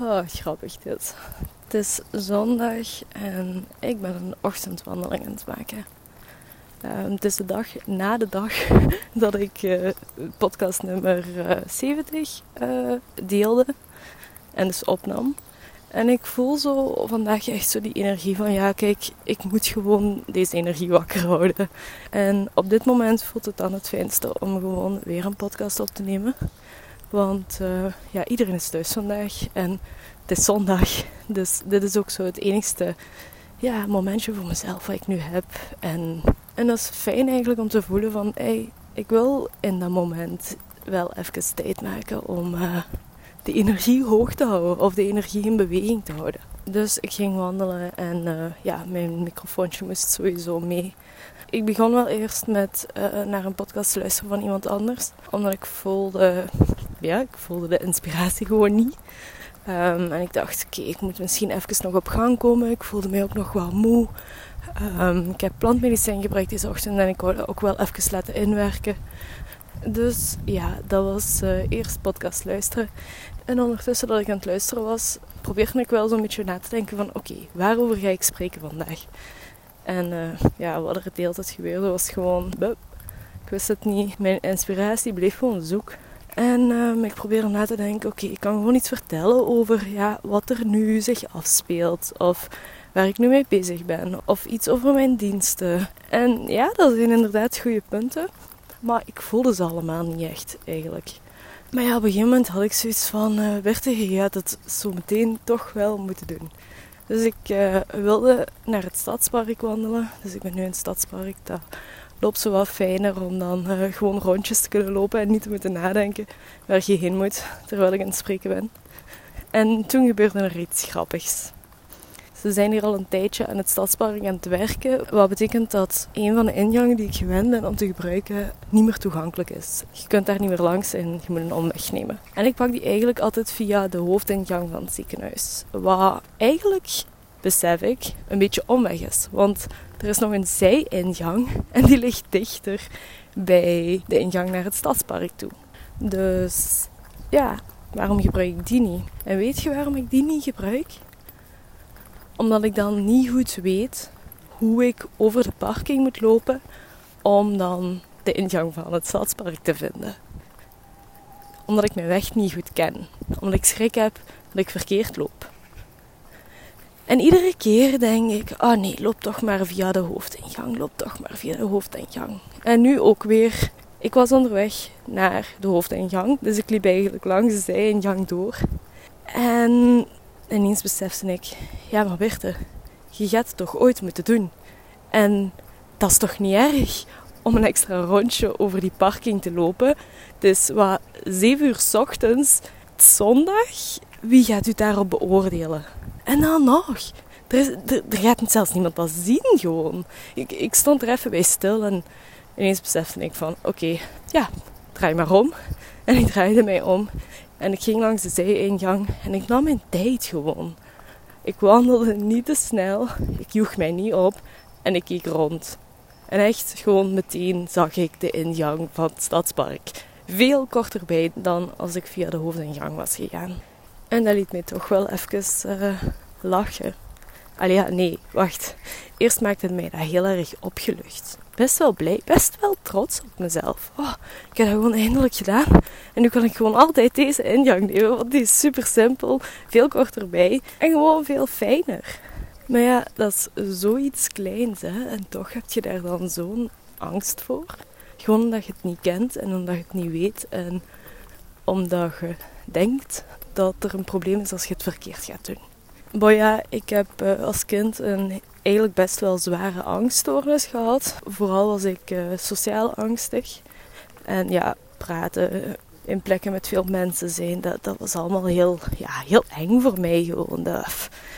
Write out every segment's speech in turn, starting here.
Oh, grappig dit. Het is zondag en ik ben een ochtendwandeling aan het maken. Um, het is de dag na de dag dat ik uh, podcast nummer uh, 70 uh, deelde en dus opnam. En ik voel zo vandaag echt zo die energie van ja, kijk, ik moet gewoon deze energie wakker houden. En op dit moment voelt het dan het fijnste om gewoon weer een podcast op te nemen. Want uh, ja, iedereen is thuis vandaag en het is zondag. Dus dit is ook zo het enigste ja, momentje voor mezelf wat ik nu heb. En, en dat is fijn eigenlijk om te voelen van hey, ik wil in dat moment wel even tijd maken om uh, de energie hoog te houden of de energie in beweging te houden. Dus ik ging wandelen en uh, ja, mijn microfoontje moest sowieso mee. Ik begon wel eerst met naar een podcast te luisteren van iemand anders, omdat ik voelde, ja, ik voelde de inspiratie gewoon niet. Um, en ik dacht, oké, ik moet misschien even nog op gang komen. Ik voelde mij ook nog wel moe. Um, ik heb plantmedicijn gebruikt deze ochtend en ik wilde ook wel even laten inwerken. Dus ja, dat was uh, eerst podcast luisteren. En ondertussen dat ik aan het luisteren was, probeerde ik wel zo'n beetje na te denken van... Oké, waarover ga ik spreken vandaag? En uh, ja, wat er de hele tijd gebeurde was gewoon... Bup. Ik wist het niet. Mijn inspiratie bleef gewoon zoek. En um, ik probeerde na te denken, oké, ik kan gewoon iets vertellen over ja, wat er nu zich afspeelt. Of waar ik nu mee bezig ben. Of iets over mijn diensten. En ja, dat zijn inderdaad goede punten. Maar ik voelde ze allemaal niet echt, eigenlijk. Maar ja, op een gegeven moment had ik zoiets van... Uh, Berthe, je gaat het zo meteen toch wel moeten doen. Dus ik uh, wilde naar het stadspark wandelen. Dus ik ben nu in het stadspark. Dat loopt zo wat fijner om dan uh, gewoon rondjes te kunnen lopen en niet te moeten nadenken waar je heen moet terwijl ik aan het spreken ben. En toen gebeurde er iets grappigs. Ze zijn hier al een tijdje aan het stadspark aan het werken. Wat betekent dat een van de ingangen die ik gewend ben om te gebruiken niet meer toegankelijk is. Je kunt daar niet meer langs en je moet een omweg nemen. En ik pak die eigenlijk altijd via de hoofdingang van het ziekenhuis. Wat eigenlijk, besef ik, een beetje omweg is. Want er is nog een zijingang en die ligt dichter bij de ingang naar het stadspark toe. Dus ja, waarom gebruik ik die niet? En weet je waarom ik die niet gebruik? Omdat ik dan niet goed weet hoe ik over de parking moet lopen om dan de ingang van het stadspark te vinden. Omdat ik mijn weg niet goed ken. Omdat ik schrik heb dat ik verkeerd loop. En iedere keer denk ik, oh nee, loop toch maar via de hoofdingang, loop toch maar via de hoofdingang. En nu ook weer, ik was onderweg naar de hoofdingang, dus ik liep eigenlijk langs de zijingang door. En ineens besefte ik, ja maar Berthe, je gaat het toch ooit moeten doen. En dat is toch niet erg om een extra rondje over die parking te lopen. Het is wat 7 uur s ochtends, zondag. Wie gaat u daarop beoordelen? En dan nog. Er, is, er, gaat zelfs niemand dat zien gewoon. Ik, ik stond er even bij stil en ineens besefte ik van... Oké, ja, draai maar om. En ik draaide mij om. En ik ging langs de zijingang en ik nam mijn tijd gewoon. Ik wandelde niet te snel. Ik joeg mij niet op. En ik keek rond. En echt gewoon meteen zag ik de ingang van het stadspark. Veel korter bij dan als ik via de hoofdingang was gegaan. En dat liet mij toch wel even uh, lachen. Allee, ja, nee, wacht. Eerst maakte het mij dat heel erg opgelucht. Best wel blij, best wel trots op mezelf. Oh, ik heb dat gewoon eindelijk gedaan. En nu kan ik gewoon altijd deze ingang nemen, want die is super simpel, veel korter bij en gewoon veel fijner. Maar ja, dat is zoiets kleins, hè. En toch heb je daar dan zo'n angst voor. Gewoon omdat je het niet kent en omdat je het niet weet. En omdat je denkt dat er een probleem is als je het verkeerd gaat doen. Boy, ja, ik heb uh, als kind een eigenlijk best wel zware angststoornis gehad. Vooral was ik uh, sociaal angstig. En ja, praten in plekken met veel mensen zijn, dat, dat was allemaal heel, ja, heel eng voor mij gewoon.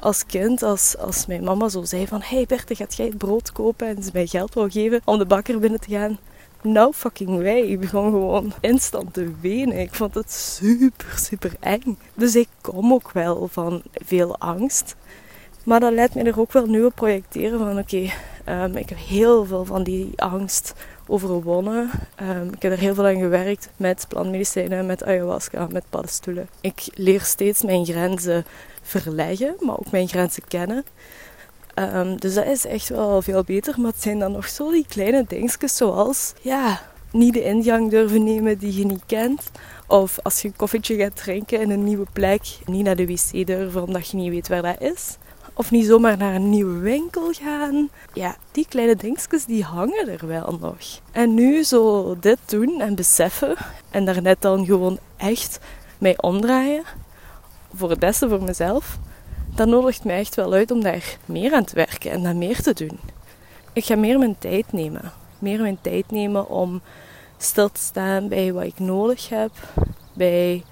Als kind, als, als mijn mama zo zei van... Hey Berthe, gaat jij het brood kopen? En ze mij geld wou geven om de bakker binnen te gaan nou fucking wij. Ik begon gewoon instant te wenen. Ik vond het super, super eng. Dus ik kom ook wel van veel angst. Maar dat leidt me er ook wel nu op projecteren van oké, um, ik heb heel veel van die angst overwonnen. Ehm, ik heb er heel veel aan gewerkt met plantmedicijnen, met ayahuasca, met paddenstoelen. Ik leer steeds mijn grenzen verleggen, maar ook mijn grenzen kennen. Ehm, dus dat is echt wel veel beter. Maar het zijn dan nog zo die kleine dingetjes zoals... Ja, niet de ingang durven nemen die je niet kent. Of als je een koffietje gaat drinken in een nieuwe plek, niet naar de wc durven omdat je niet weet waar dat is. Of niet zomaar naar een nieuwe winkel gaan. Ja, die kleine dingetjes die hangen er wel nog. En nu zo dit doen en beseffen en daarnet dan gewoon echt mij omdraaien voor het beste voor mezelf, dat nodigt mij echt wel uit om daar meer aan te werken en daar meer te doen. Ik ga meer mijn tijd nemen. Meer mijn tijd nemen om stil te staan bij wat ik nodig heb, bij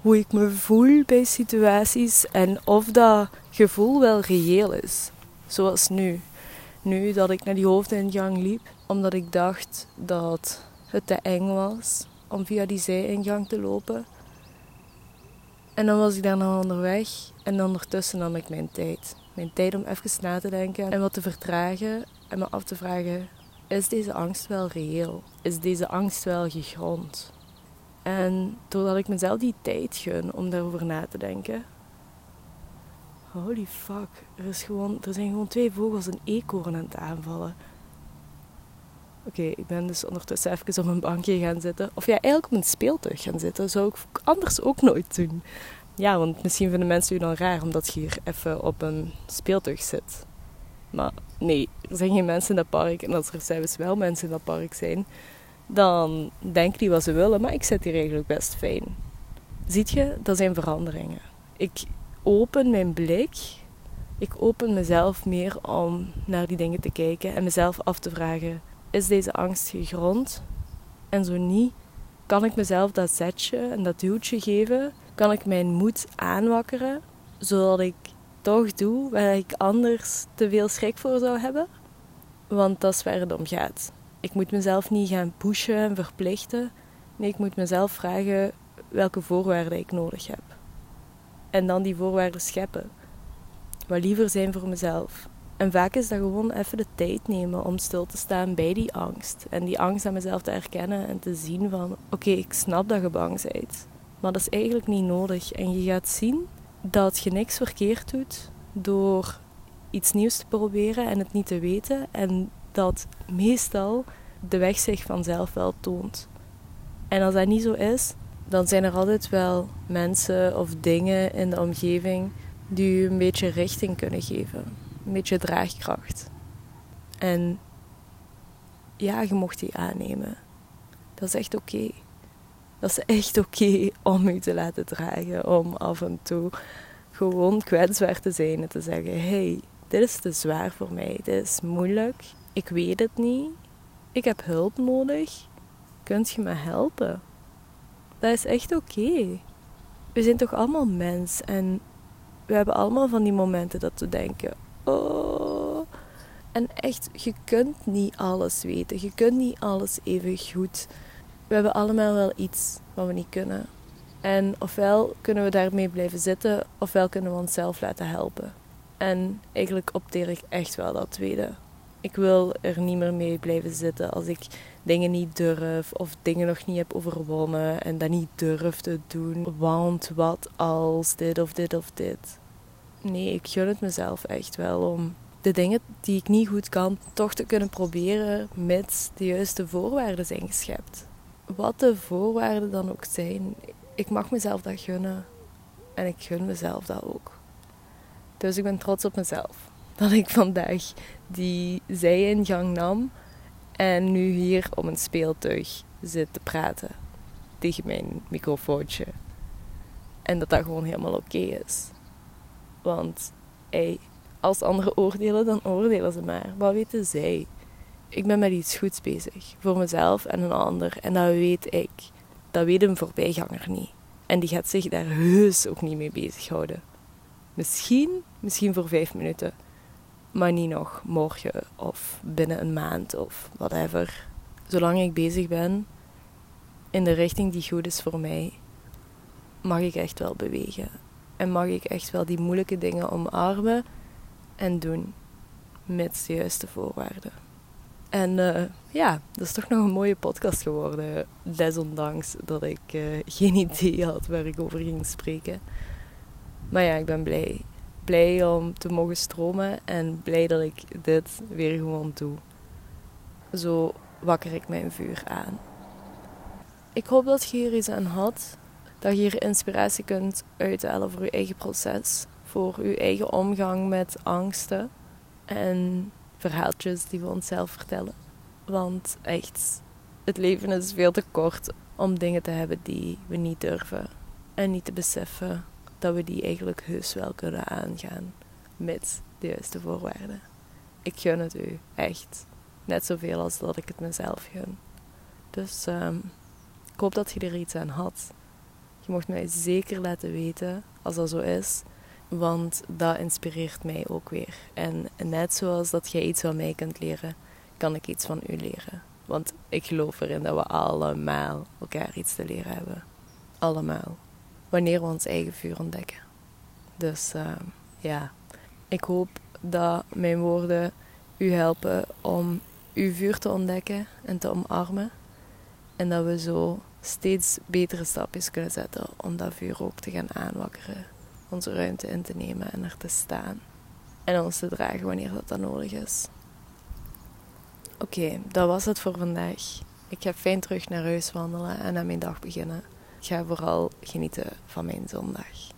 hoe ik me voel bij situaties en of dat gevoel wel reëel is. Zoals nu. Nu dat ik naar die hoofdingang liep, omdat ik dacht dat het te eng was om via die zijingang te lopen. En dan was ik daarna onderweg en ondertussen nam ik mijn tijd. Mijn tijd om even na te denken en wat te vertragen en me af te vragen: is deze angst wel reëel? Is deze angst wel gegrond? En doordat ik mezelf die tijd gun om daarover na te denken. Holy fuck, er, is gewoon, er zijn gewoon twee vogels een eekhoorn aan het aanvallen. Oké, ik ben dus ondertussen even op een bankje gaan zitten. Of ja, eigenlijk op een speeltuig gaan zitten. zou ik anders ook nooit doen. Ja, want misschien vinden mensen u dan raar omdat je hier even op een speeltuig zit. Maar nee, er zijn geen mensen in dat park. En als er zelfs wel mensen in dat park zijn, dan denken die wat ze willen. Maar ik zit hier eigenlijk best fijn. Ziet je, dat zijn veranderingen. Ik open mijn blik. Ik open mezelf meer om naar die dingen te kijken en mezelf af te vragen: is deze angst gegrond? En zo niet, kan ik mezelf dat zetje en dat duwtje geven? Kan ik mijn moed aanwakkeren, zodat ik toch doe waar ik anders te veel schrik voor zou hebben? Want dat is waar het om gaat. Ik moet mezelf niet gaan pushen en verplichten. Nee, ik moet mezelf vragen welke voorwaarden ik nodig heb. En dan die voorwaarden scheppen. Wat liever zijn voor mezelf. En vaak is dat gewoon even de tijd nemen om stil te staan bij die angst. En die angst aan mezelf te erkennen en te zien van... Oké, ik snap dat je bang bent. Maar dat is eigenlijk niet nodig. En je gaat zien dat je niks verkeerd doet door iets nieuws te proberen en het niet te weten. En dat meestal de weg zich vanzelf wel toont. En als dat niet zo is, dan zijn er altijd wel mensen of dingen in de omgeving die je een beetje richting kunnen geven. Een beetje draagkracht. En ja, je mocht die aannemen. Dat is echt oké. Dat is echt oké om u te laten dragen. Om af en toe gewoon kwetsbaar te zijn en te zeggen: hey, dit is te zwaar voor mij. Dit is moeilijk. Ik weet het niet. Ik heb hulp nodig. Kunt je me helpen? Dat is echt oké. We zijn toch allemaal mens en we hebben allemaal van die momenten dat we denken: oh. En echt, je kunt niet alles weten. Je kunt niet alles even goed. We hebben allemaal wel iets wat we niet kunnen. En ofwel kunnen we daarmee blijven zitten, ofwel kunnen we onszelf laten helpen. En eigenlijk opteer ik echt wel dat tweede. Ik wil er niet meer mee blijven zitten als ik dingen niet durf of dingen nog niet heb overwonnen en dat niet durf te doen. Want wat als dit of dit of dit. Nee, ik gun het mezelf echt wel om de dingen die ik niet goed kan toch te kunnen proberen mits de juiste voorwaarden zijn geschept. Wat de voorwaarden dan ook zijn, ik mag mezelf dat gunnen. En ik gun mezelf dat ook. Dus ik ben trots op mezelf. Dat ik vandaag die zijingang nam en nu hier om een speeltuig zit te praten tegen mijn microfoontje. En dat dat gewoon helemaal oké is. Want als anderen oordelen, dan oordelen ze maar. Wat weten zij? Ik ben met iets goeds bezig. Voor mezelf en een ander. En dat weet ik. Dat weet een voorbijganger niet. En die gaat zich daar heus ook niet mee bezighouden. Misschien, misschien voor vijf minuten. Maar niet nog morgen of binnen een maand of whatever. Zolang ik bezig ben in de richting die goed is voor mij, mag ik echt wel bewegen. En mag ik echt wel die moeilijke dingen omarmen en doen met de juiste voorwaarden. En uh, ja, dat is toch nog een mooie podcast geworden. Desondanks dat ik uh, geen idee had waar ik over ging spreken. Maar ja, ik ben blij. Blij om te mogen stromen en blij dat ik dit weer gewoon doe. Zo wakker ik mijn vuur aan. Ik hoop dat je hier iets aan had. Dat je hier inspiratie kunt uithalen voor je eigen proces. Voor je eigen omgang met angsten. En verhaaltjes die we onszelf vertellen. Want echt, het leven is veel te kort om dingen te hebben die we niet durven. En niet te beseffen dat we die eigenlijk heus wel kunnen aangaan. Met de juiste voorwaarden. Ik gun het u, echt. Net zoveel als dat ik het mezelf gun. Dus um, ik hoop dat je er iets aan had. Je mocht mij zeker laten weten als dat zo is. Want dat inspireert mij ook weer. En net zoals dat jij iets van mij kunt leren, kan ik iets van u leren. Want ik geloof erin dat we allemaal elkaar iets te leren hebben. Allemaal. Wanneer we ons eigen vuur ontdekken. Dus uh, ja, ik hoop dat mijn woorden u helpen om uw vuur te ontdekken en te omarmen. En dat we zo steeds betere stapjes kunnen zetten om dat vuur ook te gaan aanwakkeren. Onze ruimte in te nemen en er te staan. En ons te dragen wanneer dat dan nodig is. Oké, dat was het voor vandaag. Ik ga fijn terug naar huis wandelen en aan mijn dag beginnen. Ik ga vooral genieten van mijn zondag.